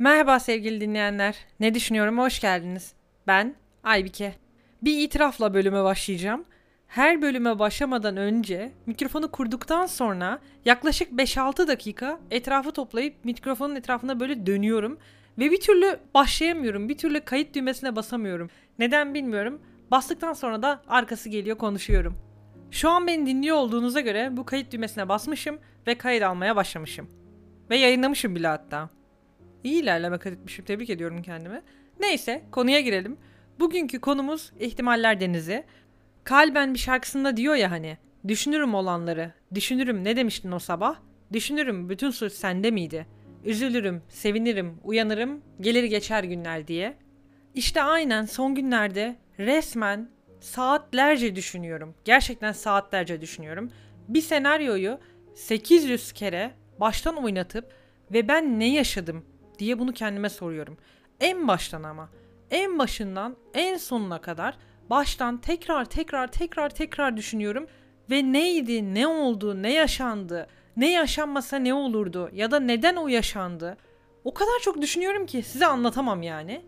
Merhaba sevgili dinleyenler. Ne düşünüyorum? Hoş geldiniz. Ben Aybike. Bir itirafla bölüme başlayacağım. Her bölüme başlamadan önce mikrofonu kurduktan sonra yaklaşık 5-6 dakika etrafı toplayıp mikrofonun etrafında böyle dönüyorum ve bir türlü başlayamıyorum. Bir türlü kayıt düğmesine basamıyorum. Neden bilmiyorum. Bastıktan sonra da arkası geliyor konuşuyorum. Şu an beni dinliyor olduğunuza göre bu kayıt düğmesine basmışım ve kayıt almaya başlamışım. Ve yayınlamışım bile hatta. İyi ilerleme kat etmişim. Tebrik ediyorum kendimi. Neyse konuya girelim. Bugünkü konumuz ihtimaller denizi. Kalben bir şarkısında diyor ya hani düşünürüm olanları. Düşünürüm ne demiştin o sabah? Düşünürüm bütün suç sende miydi? Üzülürüm, sevinirim, uyanırım, gelir geçer günler diye. İşte aynen son günlerde resmen saatlerce düşünüyorum. Gerçekten saatlerce düşünüyorum. Bir senaryoyu 800 kere baştan oynatıp ve ben ne yaşadım diye bunu kendime soruyorum. En baştan ama. En başından en sonuna kadar baştan tekrar tekrar tekrar tekrar düşünüyorum ve neydi, ne oldu, ne yaşandı, ne yaşanmasa ne olurdu ya da neden o yaşandı. O kadar çok düşünüyorum ki size anlatamam yani.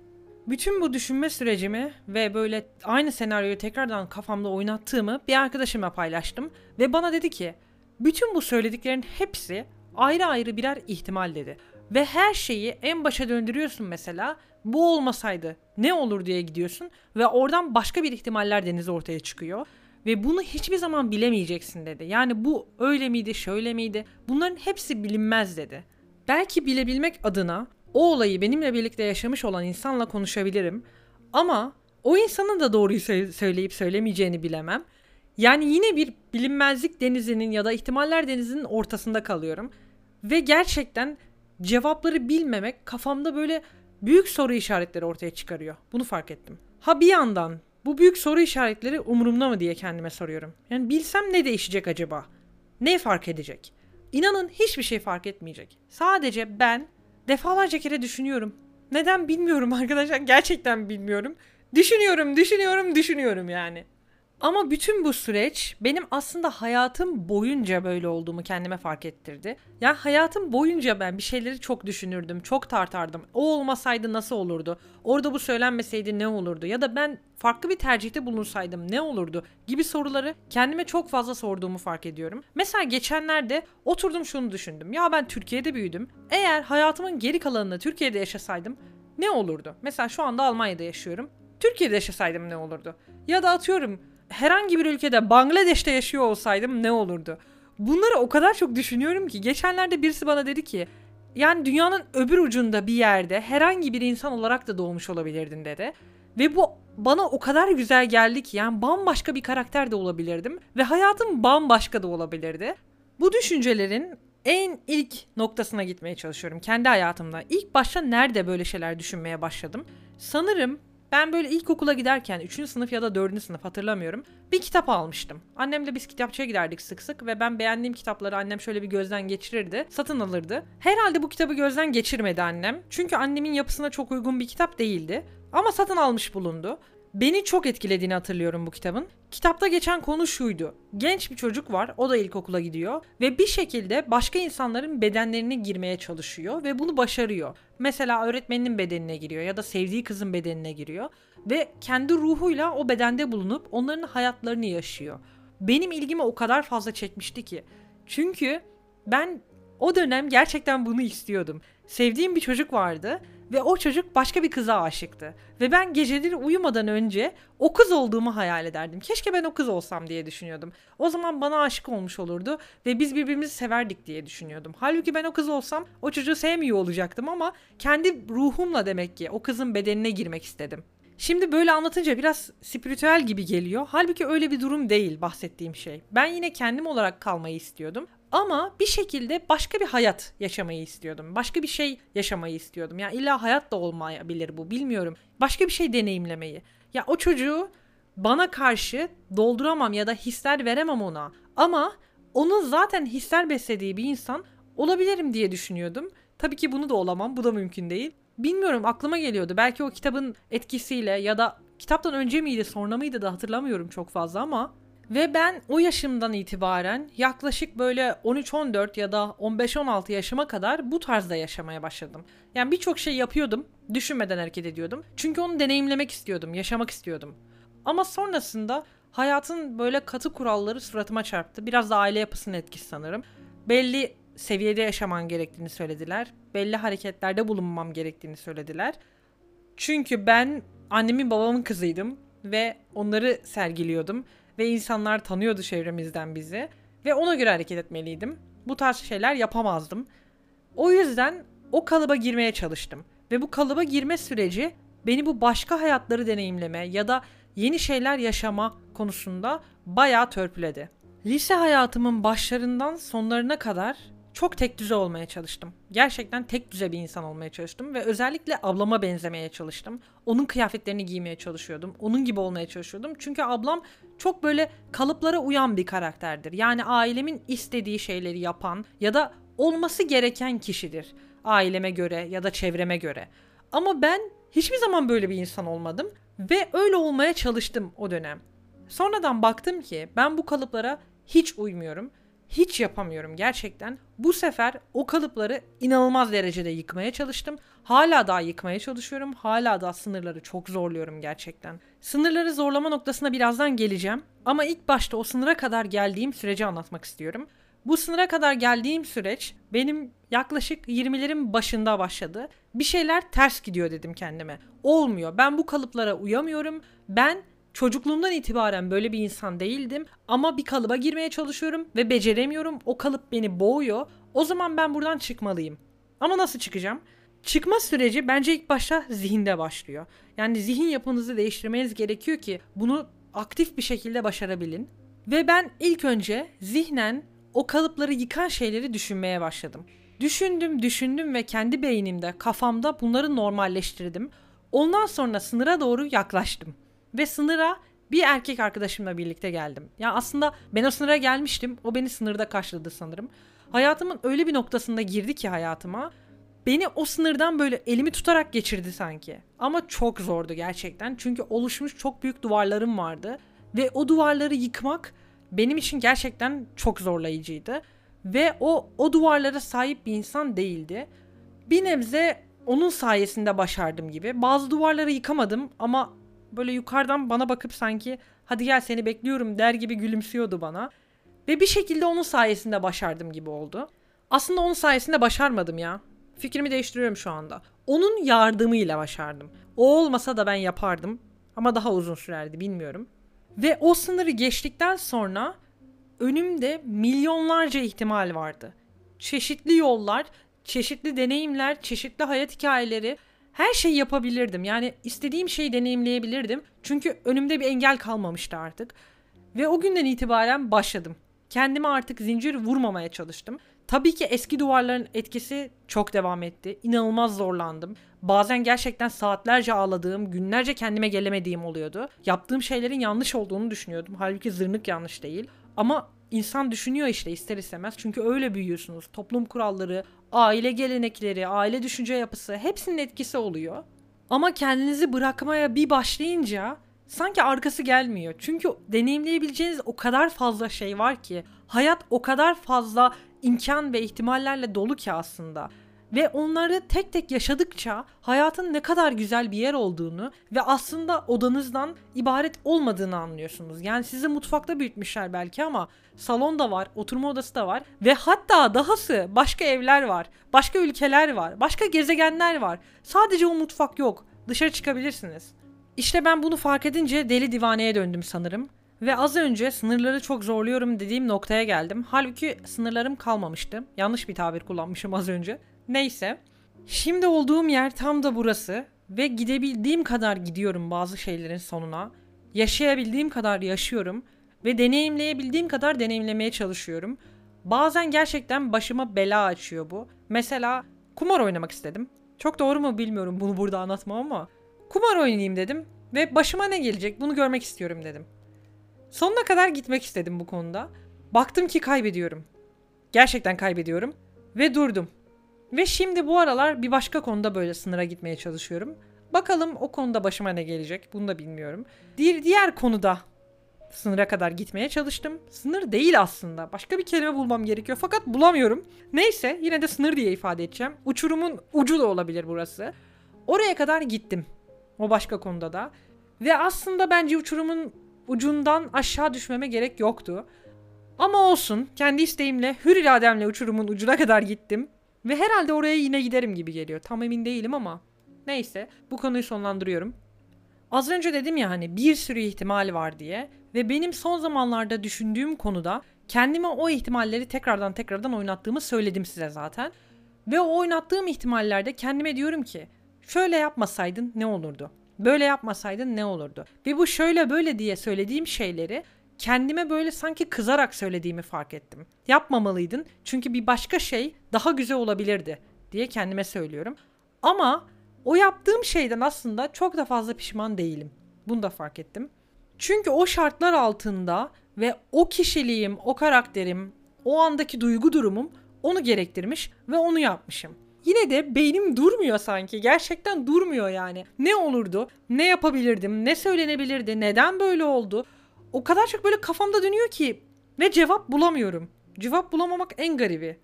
Bütün bu düşünme sürecimi ve böyle aynı senaryoyu tekrardan kafamda oynattığımı bir arkadaşıma paylaştım ve bana dedi ki bütün bu söylediklerin hepsi ayrı ayrı birer ihtimal dedi. Ve her şeyi en başa döndürüyorsun mesela. Bu olmasaydı ne olur diye gidiyorsun ve oradan başka bir ihtimaller denizi ortaya çıkıyor. Ve bunu hiçbir zaman bilemeyeceksin dedi. Yani bu öyle miydi, şöyle miydi? Bunların hepsi bilinmez dedi. Belki bilebilmek adına o olayı benimle birlikte yaşamış olan insanla konuşabilirim. Ama o insanın da doğruyu söyleyip söylemeyeceğini bilemem. Yani yine bir bilinmezlik denizinin ya da ihtimaller denizinin ortasında kalıyorum. Ve gerçekten cevapları bilmemek kafamda böyle büyük soru işaretleri ortaya çıkarıyor. Bunu fark ettim. Ha bir yandan bu büyük soru işaretleri umurumda mı diye kendime soruyorum. Yani bilsem ne değişecek acaba? Ne fark edecek? İnanın hiçbir şey fark etmeyecek. Sadece ben defalarca kere düşünüyorum. Neden bilmiyorum arkadaşlar. Gerçekten bilmiyorum. Düşünüyorum, düşünüyorum, düşünüyorum yani. Ama bütün bu süreç benim aslında hayatım boyunca böyle olduğumu kendime fark ettirdi. Yani hayatım boyunca ben bir şeyleri çok düşünürdüm, çok tartardım. O olmasaydı nasıl olurdu? Orada bu söylenmeseydi ne olurdu? Ya da ben farklı bir tercihte bulunsaydım ne olurdu? Gibi soruları kendime çok fazla sorduğumu fark ediyorum. Mesela geçenlerde oturdum şunu düşündüm. Ya ben Türkiye'de büyüdüm. Eğer hayatımın geri kalanını Türkiye'de yaşasaydım ne olurdu? Mesela şu anda Almanya'da yaşıyorum. Türkiye'de yaşasaydım ne olurdu? Ya da atıyorum herhangi bir ülkede Bangladeş'te yaşıyor olsaydım ne olurdu? Bunları o kadar çok düşünüyorum ki geçenlerde birisi bana dedi ki yani dünyanın öbür ucunda bir yerde herhangi bir insan olarak da doğmuş olabilirdin dedi. Ve bu bana o kadar güzel geldi ki yani bambaşka bir karakter de olabilirdim ve hayatım bambaşka da olabilirdi. Bu düşüncelerin en ilk noktasına gitmeye çalışıyorum kendi hayatımda. İlk başta nerede böyle şeyler düşünmeye başladım? Sanırım ben böyle ilkokula giderken 3. sınıf ya da 4. sınıf hatırlamıyorum. Bir kitap almıştım. Annemle biz kitapçıya giderdik sık sık ve ben beğendiğim kitapları annem şöyle bir gözden geçirirdi. Satın alırdı. Herhalde bu kitabı gözden geçirmedi annem. Çünkü annemin yapısına çok uygun bir kitap değildi. Ama satın almış bulundu. Beni çok etkilediğini hatırlıyorum bu kitabın. Kitapta geçen konu şuydu. Genç bir çocuk var, o da ilkokula gidiyor ve bir şekilde başka insanların bedenlerine girmeye çalışıyor ve bunu başarıyor. Mesela öğretmeninin bedenine giriyor ya da sevdiği kızın bedenine giriyor ve kendi ruhuyla o bedende bulunup onların hayatlarını yaşıyor. Benim ilgimi o kadar fazla çekmişti ki. Çünkü ben o dönem gerçekten bunu istiyordum. Sevdiğim bir çocuk vardı ve o çocuk başka bir kıza aşıktı. Ve ben geceleri uyumadan önce o kız olduğumu hayal ederdim. Keşke ben o kız olsam diye düşünüyordum. O zaman bana aşık olmuş olurdu ve biz birbirimizi severdik diye düşünüyordum. Halbuki ben o kız olsam o çocuğu sevmiyor olacaktım ama kendi ruhumla demek ki o kızın bedenine girmek istedim. Şimdi böyle anlatınca biraz spiritüel gibi geliyor. Halbuki öyle bir durum değil bahsettiğim şey. Ben yine kendim olarak kalmayı istiyordum. Ama bir şekilde başka bir hayat yaşamayı istiyordum. Başka bir şey yaşamayı istiyordum. Ya yani illa hayat da olmayabilir bu bilmiyorum. Başka bir şey deneyimlemeyi. Ya o çocuğu bana karşı dolduramam ya da hisler veremem ona. Ama onun zaten hisler beslediği bir insan olabilirim diye düşünüyordum. Tabii ki bunu da olamam. Bu da mümkün değil. Bilmiyorum aklıma geliyordu. Belki o kitabın etkisiyle ya da kitaptan önce miydi sonra mıydı da hatırlamıyorum çok fazla ama Ve ben o yaşımdan itibaren yaklaşık böyle 13-14 ya da 15-16 yaşıma kadar bu tarzda yaşamaya başladım. Yani birçok şey yapıyordum, düşünmeden hareket ediyordum. Çünkü onu deneyimlemek istiyordum, yaşamak istiyordum. Ama sonrasında hayatın böyle katı kuralları suratıma çarptı. Biraz da aile yapısının etkisi sanırım. Belli seviyede yaşaman gerektiğini söylediler. Belli hareketlerde bulunmam gerektiğini söylediler. Çünkü ben annemin babamın kızıydım ve onları sergiliyordum ve insanlar tanıyordu çevremizden bizi ve ona göre hareket etmeliydim. Bu tarz şeyler yapamazdım. O yüzden o kalıba girmeye çalıştım ve bu kalıba girme süreci beni bu başka hayatları deneyimleme ya da yeni şeyler yaşama konusunda bayağı törpüledi. Lise hayatımın başlarından sonlarına kadar çok tek düze olmaya çalıştım. Gerçekten tek düze bir insan olmaya çalıştım ve özellikle ablama benzemeye çalıştım. Onun kıyafetlerini giymeye çalışıyordum. Onun gibi olmaya çalışıyordum. Çünkü ablam çok böyle kalıplara uyan bir karakterdir. Yani ailemin istediği şeyleri yapan ya da olması gereken kişidir. Aileme göre ya da çevreme göre. Ama ben hiçbir zaman böyle bir insan olmadım ve öyle olmaya çalıştım o dönem. Sonradan baktım ki ben bu kalıplara hiç uymuyorum hiç yapamıyorum gerçekten. Bu sefer o kalıpları inanılmaz derecede yıkmaya çalıştım. Hala daha yıkmaya çalışıyorum. Hala daha sınırları çok zorluyorum gerçekten. Sınırları zorlama noktasına birazdan geleceğim. Ama ilk başta o sınıra kadar geldiğim süreci anlatmak istiyorum. Bu sınıra kadar geldiğim süreç benim yaklaşık 20'lerin başında başladı. Bir şeyler ters gidiyor dedim kendime. Olmuyor. Ben bu kalıplara uyamıyorum. Ben Çocukluğumdan itibaren böyle bir insan değildim ama bir kalıba girmeye çalışıyorum ve beceremiyorum. O kalıp beni boğuyor. O zaman ben buradan çıkmalıyım. Ama nasıl çıkacağım? Çıkma süreci bence ilk başta zihinde başlıyor. Yani zihin yapınızı değiştirmeniz gerekiyor ki bunu aktif bir şekilde başarabilin. Ve ben ilk önce zihnen o kalıpları yıkan şeyleri düşünmeye başladım. Düşündüm, düşündüm ve kendi beynimde, kafamda bunları normalleştirdim. Ondan sonra sınıra doğru yaklaştım. Ve sınıra bir erkek arkadaşımla birlikte geldim. Ya aslında ben o sınıra gelmiştim. O beni sınırda karşıladı sanırım. Hayatımın öyle bir noktasında girdi ki hayatıma. Beni o sınırdan böyle elimi tutarak geçirdi sanki. Ama çok zordu gerçekten. Çünkü oluşmuş çok büyük duvarlarım vardı. Ve o duvarları yıkmak benim için gerçekten çok zorlayıcıydı. Ve o o duvarlara sahip bir insan değildi. Bir nebze onun sayesinde başardım gibi. Bazı duvarları yıkamadım ama böyle yukarıdan bana bakıp sanki hadi gel seni bekliyorum der gibi gülümsüyordu bana. Ve bir şekilde onun sayesinde başardım gibi oldu. Aslında onun sayesinde başarmadım ya. Fikrimi değiştiriyorum şu anda. Onun yardımıyla başardım. O olmasa da ben yapardım. Ama daha uzun sürerdi bilmiyorum. Ve o sınırı geçtikten sonra önümde milyonlarca ihtimal vardı. Çeşitli yollar, çeşitli deneyimler, çeşitli hayat hikayeleri her şeyi yapabilirdim. Yani istediğim şeyi deneyimleyebilirdim. Çünkü önümde bir engel kalmamıştı artık. Ve o günden itibaren başladım. Kendime artık zincir vurmamaya çalıştım. Tabii ki eski duvarların etkisi çok devam etti. İnanılmaz zorlandım. Bazen gerçekten saatlerce ağladığım, günlerce kendime gelemediğim oluyordu. Yaptığım şeylerin yanlış olduğunu düşünüyordum. Halbuki zırnık yanlış değil. Ama insan düşünüyor işte ister istemez. Çünkü öyle büyüyorsunuz. Toplum kuralları, aile gelenekleri, aile düşünce yapısı hepsinin etkisi oluyor. Ama kendinizi bırakmaya bir başlayınca sanki arkası gelmiyor. Çünkü deneyimleyebileceğiniz o kadar fazla şey var ki hayat o kadar fazla imkan ve ihtimallerle dolu ki aslında ve onları tek tek yaşadıkça hayatın ne kadar güzel bir yer olduğunu ve aslında odanızdan ibaret olmadığını anlıyorsunuz. Yani sizi mutfakta büyütmüşler belki ama salon da var, oturma odası da var ve hatta dahası başka evler var, başka ülkeler var, başka gezegenler var. Sadece o mutfak yok. Dışarı çıkabilirsiniz. İşte ben bunu fark edince deli divaneye döndüm sanırım. Ve az önce sınırları çok zorluyorum dediğim noktaya geldim. Halbuki sınırlarım kalmamıştı. Yanlış bir tabir kullanmışım az önce. Neyse. Şimdi olduğum yer tam da burası ve gidebildiğim kadar gidiyorum bazı şeylerin sonuna. Yaşayabildiğim kadar yaşıyorum ve deneyimleyebildiğim kadar deneyimlemeye çalışıyorum. Bazen gerçekten başıma bela açıyor bu. Mesela kumar oynamak istedim. Çok doğru mu bilmiyorum bunu burada anlatmam ama kumar oynayayım dedim ve başıma ne gelecek bunu görmek istiyorum dedim. Sonuna kadar gitmek istedim bu konuda. Baktım ki kaybediyorum. Gerçekten kaybediyorum ve durdum. Ve şimdi bu aralar bir başka konuda böyle sınıra gitmeye çalışıyorum. Bakalım o konuda başıma ne gelecek bunu da bilmiyorum. Bir diğer konuda Sınıra kadar gitmeye çalıştım. Sınır değil aslında. Başka bir kelime bulmam gerekiyor fakat bulamıyorum. Neyse yine de sınır diye ifade edeceğim. Uçurumun ucu da olabilir burası. Oraya kadar gittim. O başka konuda da. Ve aslında bence uçurumun ucundan aşağı düşmeme gerek yoktu. Ama olsun kendi isteğimle hür irademle uçurumun ucuna kadar gittim. Ve herhalde oraya yine giderim gibi geliyor. Tam emin değilim ama. Neyse bu konuyu sonlandırıyorum. Az önce dedim ya hani bir sürü ihtimal var diye. Ve benim son zamanlarda düşündüğüm konuda kendime o ihtimalleri tekrardan tekrardan oynattığımı söyledim size zaten. Ve o oynattığım ihtimallerde kendime diyorum ki şöyle yapmasaydın ne olurdu? Böyle yapmasaydın ne olurdu? Ve bu şöyle böyle diye söylediğim şeyleri kendime böyle sanki kızarak söylediğimi fark ettim. Yapmamalıydın çünkü bir başka şey daha güzel olabilirdi diye kendime söylüyorum. Ama o yaptığım şeyden aslında çok da fazla pişman değilim. Bunu da fark ettim. Çünkü o şartlar altında ve o kişiliğim, o karakterim, o andaki duygu durumum onu gerektirmiş ve onu yapmışım. Yine de beynim durmuyor sanki. Gerçekten durmuyor yani. Ne olurdu? Ne yapabilirdim? Ne söylenebilirdi? Neden böyle oldu? O kadar çok böyle kafamda dönüyor ki ve cevap bulamıyorum. Cevap bulamamak en garibi.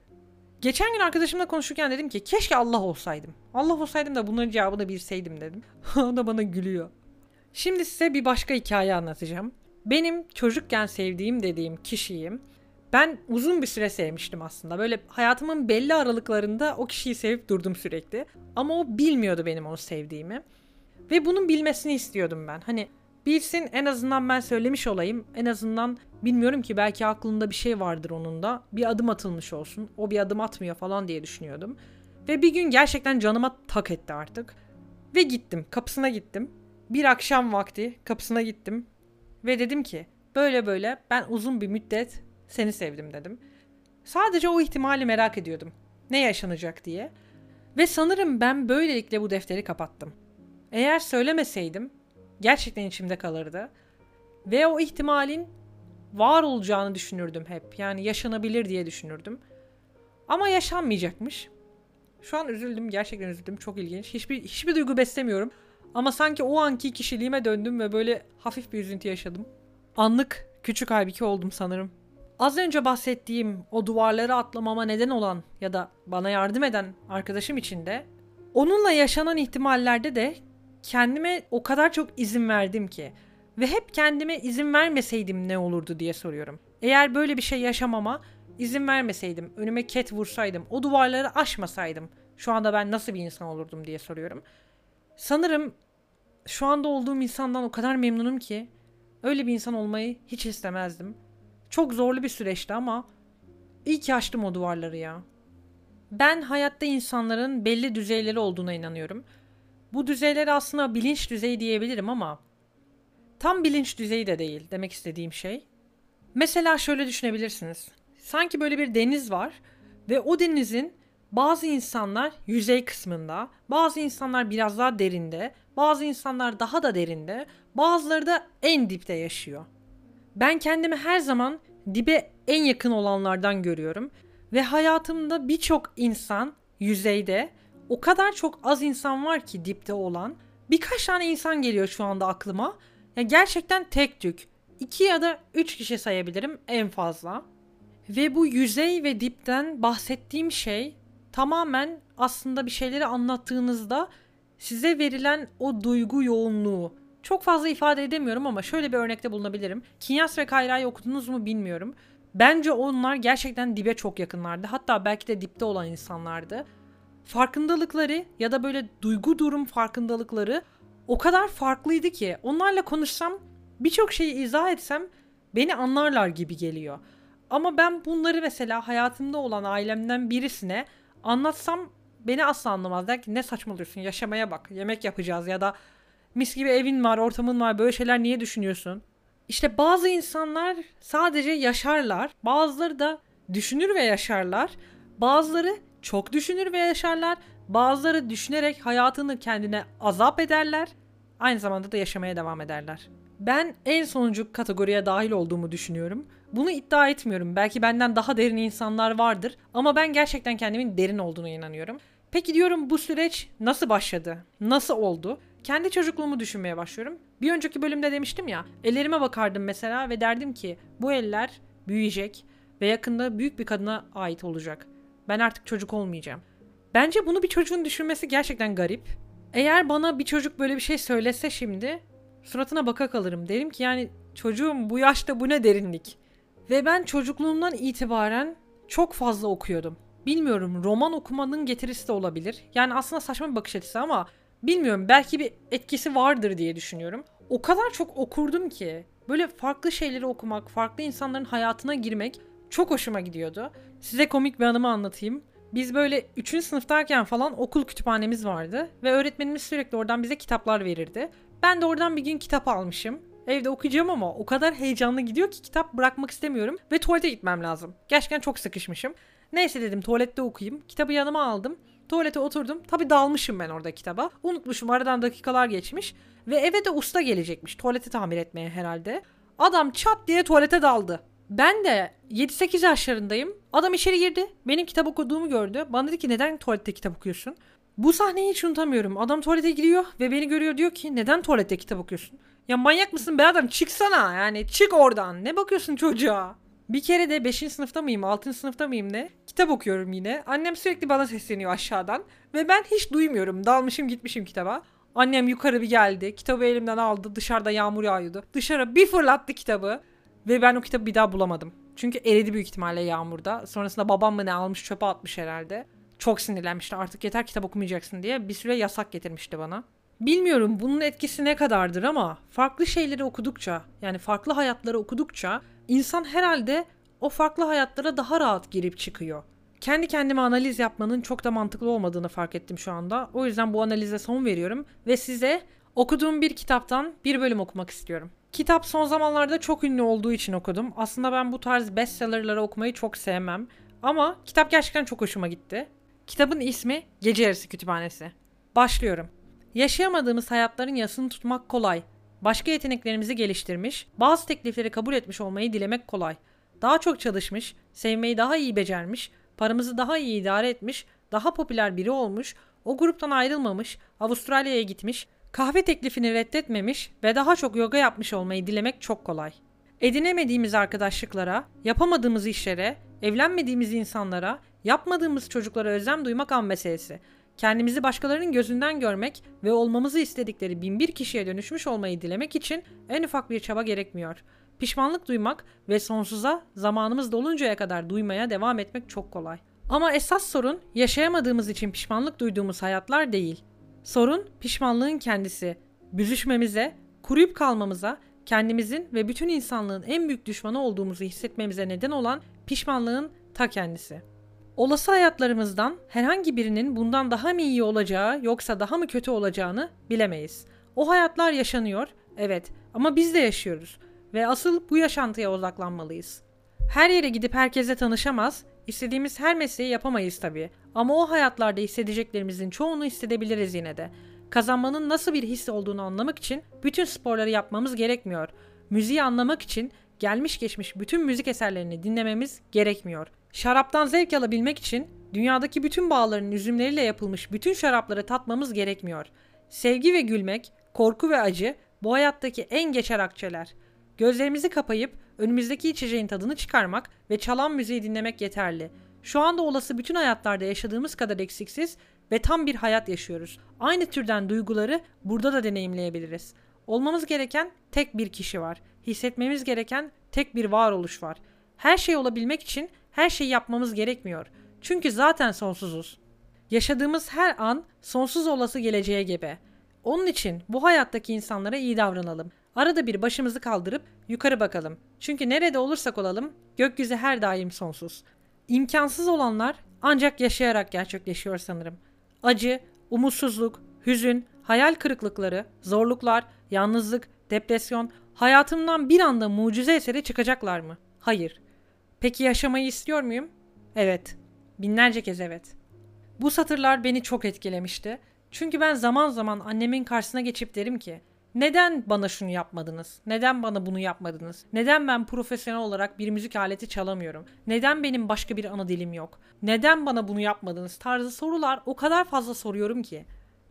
Geçen gün arkadaşımla konuşurken dedim ki keşke Allah olsaydım. Allah olsaydım da bunların cevabını bilseydim dedim. o da bana gülüyor. Şimdi size bir başka hikaye anlatacağım. Benim çocukken sevdiğim dediğim kişiyim. Ben uzun bir süre sevmiştim aslında. Böyle hayatımın belli aralıklarında o kişiyi sevip durdum sürekli. Ama o bilmiyordu benim onu sevdiğimi. Ve bunun bilmesini istiyordum ben. Hani bilsin en azından ben söylemiş olayım. En azından bilmiyorum ki belki aklında bir şey vardır onun da. Bir adım atılmış olsun. O bir adım atmıyor falan diye düşünüyordum. Ve bir gün gerçekten canıma tak etti artık. Ve gittim. Kapısına gittim. Bir akşam vakti kapısına gittim. Ve dedim ki böyle böyle ben uzun bir müddet seni sevdim dedim. Sadece o ihtimali merak ediyordum. Ne yaşanacak diye. Ve sanırım ben böylelikle bu defteri kapattım. Eğer söylemeseydim gerçekten içimde kalırdı. Ve o ihtimalin var olacağını düşünürdüm hep. Yani yaşanabilir diye düşünürdüm. Ama yaşanmayacakmış. Şu an üzüldüm. Gerçekten üzüldüm. Çok ilginç. Hiçbir, hiçbir duygu beslemiyorum. Ama sanki o anki kişiliğime döndüm ve böyle hafif bir üzüntü yaşadım. Anlık küçük halbuki oldum sanırım. Az önce bahsettiğim o duvarları atlamama neden olan ya da bana yardım eden arkadaşım için de onunla yaşanan ihtimallerde de kendime o kadar çok izin verdim ki ve hep kendime izin vermeseydim ne olurdu diye soruyorum. Eğer böyle bir şey yaşamama izin vermeseydim, önüme ket vursaydım, o duvarları aşmasaydım şu anda ben nasıl bir insan olurdum diye soruyorum. Sanırım şu anda olduğum insandan o kadar memnunum ki öyle bir insan olmayı hiç istemezdim. Çok zorlu bir süreçti ama iyi ki açtım o duvarları ya. Ben hayatta insanların belli düzeyleri olduğuna inanıyorum. Bu düzeyler aslında bilinç düzeyi diyebilirim ama tam bilinç düzeyi de değil demek istediğim şey. Mesela şöyle düşünebilirsiniz. Sanki böyle bir deniz var ve o denizin bazı insanlar yüzey kısmında, bazı insanlar biraz daha derinde, bazı insanlar daha da derinde, bazıları da en dipte yaşıyor. Ben kendimi her zaman dibe en yakın olanlardan görüyorum ve hayatımda birçok insan yüzeyde, o kadar çok az insan var ki dipte olan. Birkaç tane insan geliyor şu anda aklıma. Ya gerçekten tek tük. iki ya da üç kişi sayabilirim en fazla. Ve bu yüzey ve dipten bahsettiğim şey tamamen aslında bir şeyleri anlattığınızda size verilen o duygu yoğunluğu. Çok fazla ifade edemiyorum ama şöyle bir örnekte bulunabilirim. Kinyas ve Kayra'yı okudunuz mu bilmiyorum. Bence onlar gerçekten dibe çok yakınlardı. Hatta belki de dipte olan insanlardı. Farkındalıkları ya da böyle duygu durum farkındalıkları o kadar farklıydı ki onlarla konuşsam birçok şeyi izah etsem beni anlarlar gibi geliyor. Ama ben bunları mesela hayatımda olan ailemden birisine anlatsam beni asla anlamaz. Der ki ne saçmalıyorsun yaşamaya bak yemek yapacağız ya da mis gibi evin var ortamın var böyle şeyler niye düşünüyorsun? İşte bazı insanlar sadece yaşarlar bazıları da düşünür ve yaşarlar bazıları çok düşünür ve yaşarlar bazıları düşünerek hayatını kendine azap ederler aynı zamanda da yaşamaya devam ederler. Ben en sonuncu kategoriye dahil olduğumu düşünüyorum. Bunu iddia etmiyorum. Belki benden daha derin insanlar vardır ama ben gerçekten kendimin derin olduğuna inanıyorum. Peki diyorum bu süreç nasıl başladı? Nasıl oldu? Kendi çocukluğumu düşünmeye başlıyorum. Bir önceki bölümde demiştim ya, ellerime bakardım mesela ve derdim ki bu eller büyüyecek ve yakında büyük bir kadına ait olacak. Ben artık çocuk olmayacağım. Bence bunu bir çocuğun düşünmesi gerçekten garip. Eğer bana bir çocuk böyle bir şey söylese şimdi suratına baka kalırım. Derim ki yani çocuğum bu yaşta bu ne derinlik. Ve ben çocukluğumdan itibaren çok fazla okuyordum. Bilmiyorum roman okumanın getirisi de olabilir. Yani aslında saçma bir bakış açısı ama bilmiyorum belki bir etkisi vardır diye düşünüyorum. O kadar çok okurdum ki böyle farklı şeyleri okumak, farklı insanların hayatına girmek çok hoşuma gidiyordu. Size komik bir anımı anlatayım. Biz böyle 3. sınıftayken falan okul kütüphanemiz vardı ve öğretmenimiz sürekli oradan bize kitaplar verirdi. Ben de oradan bir gün kitap almışım. Evde okuyacağım ama o kadar heyecanlı gidiyor ki kitap bırakmak istemiyorum ve tuvalete gitmem lazım. Gerçekten çok sıkışmışım. Neyse dedim tuvalette okuyayım. Kitabı yanıma aldım. Tuvalete oturdum. Tabi dalmışım ben orada kitaba. Unutmuşum aradan dakikalar geçmiş. Ve eve de usta gelecekmiş. Tuvaleti tamir etmeye herhalde. Adam çat diye tuvalete daldı. Ben de 7-8 yaşlarındayım. Adam içeri girdi. Benim kitap okuduğumu gördü. Bana dedi ki neden tuvalette kitap okuyorsun? Bu sahneyi hiç unutamıyorum. Adam tuvalete giriyor ve beni görüyor diyor ki neden tuvalette kitap okuyorsun? Ya manyak mısın be adam çıksana yani çık oradan. Ne bakıyorsun çocuğa? Bir kere de 5. sınıfta mıyım 6. sınıfta mıyım ne? Kitap okuyorum yine. Annem sürekli bana sesleniyor aşağıdan. Ve ben hiç duymuyorum. Dalmışım gitmişim kitaba. Annem yukarı bir geldi. Kitabı elimden aldı. Dışarıda yağmur yağıyordu. Dışarı bir fırlattı kitabı. Ve ben o kitabı bir daha bulamadım. Çünkü eridi büyük ihtimalle yağmurda. Sonrasında babam mı ne almış çöpe atmış herhalde. Çok sinirlenmişti artık yeter kitap okumayacaksın diye bir süre yasak getirmişti bana. Bilmiyorum bunun etkisi ne kadardır ama farklı şeyleri okudukça yani farklı hayatları okudukça insan herhalde o farklı hayatlara daha rahat girip çıkıyor. Kendi kendime analiz yapmanın çok da mantıklı olmadığını fark ettim şu anda. O yüzden bu analize son veriyorum ve size okuduğum bir kitaptan bir bölüm okumak istiyorum. Kitap son zamanlarda çok ünlü olduğu için okudum. Aslında ben bu tarz bestsellerları okumayı çok sevmem. Ama kitap gerçekten çok hoşuma gitti. Kitabın ismi Gece Yarısı Kütüphanesi. Başlıyorum. Yaşayamadığımız hayatların yasını tutmak kolay. Başka yeteneklerimizi geliştirmiş, bazı teklifleri kabul etmiş olmayı dilemek kolay. Daha çok çalışmış, sevmeyi daha iyi becermiş, paramızı daha iyi idare etmiş, daha popüler biri olmuş, o gruptan ayrılmamış, Avustralya'ya gitmiş, kahve teklifini reddetmemiş ve daha çok yoga yapmış olmayı dilemek çok kolay. Edinemediğimiz arkadaşlıklara, yapamadığımız işlere, evlenmediğimiz insanlara, yapmadığımız çocuklara özlem duymak an meselesi. Kendimizi başkalarının gözünden görmek ve olmamızı istedikleri binbir kişiye dönüşmüş olmayı dilemek için en ufak bir çaba gerekmiyor. Pişmanlık duymak ve sonsuza zamanımız doluncaya kadar duymaya devam etmek çok kolay. Ama esas sorun yaşayamadığımız için pişmanlık duyduğumuz hayatlar değil. Sorun pişmanlığın kendisi. Büzüşmemize, kuruyup kalmamıza, kendimizin ve bütün insanlığın en büyük düşmanı olduğumuzu hissetmemize neden olan pişmanlığın ta kendisi. Olası hayatlarımızdan herhangi birinin bundan daha mı iyi olacağı yoksa daha mı kötü olacağını bilemeyiz. O hayatlar yaşanıyor, evet ama biz de yaşıyoruz ve asıl bu yaşantıya odaklanmalıyız. Her yere gidip herkese tanışamaz, istediğimiz her mesleği yapamayız tabii. Ama o hayatlarda hissedeceklerimizin çoğunu hissedebiliriz yine de. Kazanmanın nasıl bir his olduğunu anlamak için bütün sporları yapmamız gerekmiyor. Müziği anlamak için gelmiş geçmiş bütün müzik eserlerini dinlememiz gerekmiyor. Şaraptan zevk alabilmek için dünyadaki bütün bağların üzümleriyle yapılmış bütün şarapları tatmamız gerekmiyor. Sevgi ve gülmek, korku ve acı bu hayattaki en geçer akçeler. Gözlerimizi kapayıp önümüzdeki içeceğin tadını çıkarmak ve çalan müziği dinlemek yeterli. Şu anda olası bütün hayatlarda yaşadığımız kadar eksiksiz ve tam bir hayat yaşıyoruz. Aynı türden duyguları burada da deneyimleyebiliriz. Olmamız gereken tek bir kişi var. Hissetmemiz gereken tek bir varoluş var. Her şey olabilmek için her şeyi yapmamız gerekmiyor. Çünkü zaten sonsuzuz. Yaşadığımız her an sonsuz olası geleceğe gebe. Onun için bu hayattaki insanlara iyi davranalım. Arada bir başımızı kaldırıp yukarı bakalım. Çünkü nerede olursak olalım gökyüzü her daim sonsuz. İmkansız olanlar ancak yaşayarak gerçekleşiyor sanırım. Acı, umutsuzluk, hüzün, hayal kırıklıkları, zorluklar, yalnızlık, depresyon hayatımdan bir anda mucize eseri çıkacaklar mı? Hayır. Peki yaşamayı istiyor muyum? Evet. Binlerce kez evet. Bu satırlar beni çok etkilemişti. Çünkü ben zaman zaman annemin karşısına geçip derim ki Neden bana şunu yapmadınız? Neden bana bunu yapmadınız? Neden ben profesyonel olarak bir müzik aleti çalamıyorum? Neden benim başka bir ana dilim yok? Neden bana bunu yapmadınız? Tarzı sorular o kadar fazla soruyorum ki.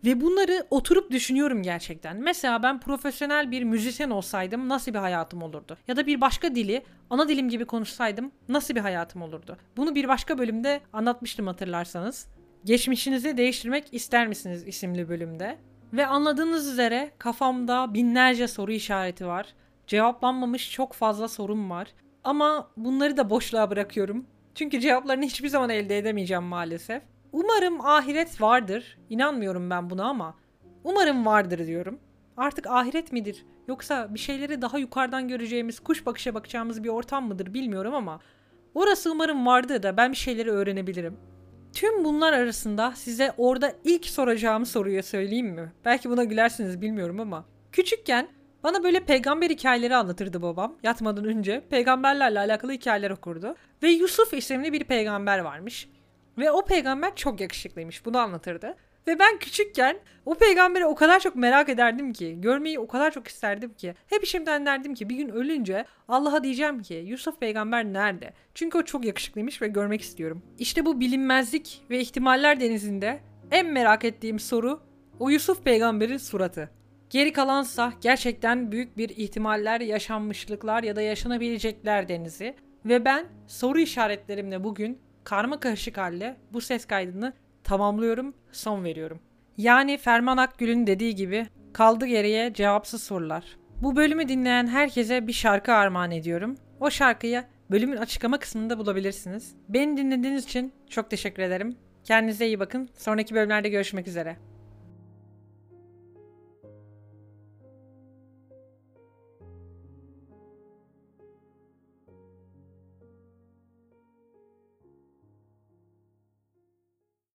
Ve bunları oturup düşünüyorum gerçekten. Mesela ben profesyonel bir müzisyen olsaydım nasıl bir hayatım olurdu? Ya da bir başka dili ana dilim gibi konuşsaydım nasıl bir hayatım olurdu? Bunu bir başka bölümde anlatmıştım hatırlarsanız. Geçmişinizi değiştirmek ister misiniz isimli bölümde. Ve anladığınız üzere kafamda binlerce soru işareti var. Cevaplanmamış çok fazla sorum var. Ama bunları da boşluğa bırakıyorum. Çünkü cevaplarını hiçbir zaman elde edemeyeceğim maalesef. Umarım ahiret vardır. İnanmıyorum ben buna ama umarım vardır diyorum. Artık ahiret midir yoksa bir şeyleri daha yukarıdan göreceğimiz, kuş bakışa bakacağımız bir ortam mıdır bilmiyorum ama orası umarım vardır da ben bir şeyleri öğrenebilirim. Tüm bunlar arasında size orada ilk soracağım soruyu söyleyeyim mi? Belki buna gülersiniz bilmiyorum ama. Küçükken bana böyle peygamber hikayeleri anlatırdı babam. Yatmadan önce peygamberlerle alakalı hikayeler okurdu. Ve Yusuf isimli bir peygamber varmış. Ve o peygamber çok yakışıklıymış. Bunu anlatırdı. Ve ben küçükken o peygamberi o kadar çok merak ederdim ki, görmeyi o kadar çok isterdim ki. Hep işimden derdim ki bir gün ölünce Allah'a diyeceğim ki Yusuf peygamber nerede? Çünkü o çok yakışıklıymış ve görmek istiyorum. İşte bu bilinmezlik ve ihtimaller denizinde en merak ettiğim soru o Yusuf peygamberin suratı. Geri kalansa gerçekten büyük bir ihtimaller, yaşanmışlıklar ya da yaşanabilecekler denizi. Ve ben soru işaretlerimle bugün karma karışık halde bu ses kaydını tamamlıyorum, son veriyorum. Yani Ferman Akgül'ün dediği gibi kaldı geriye cevapsız sorular. Bu bölümü dinleyen herkese bir şarkı armağan ediyorum. O şarkıyı bölümün açıklama kısmında bulabilirsiniz. Beni dinlediğiniz için çok teşekkür ederim. Kendinize iyi bakın. Sonraki bölümlerde görüşmek üzere.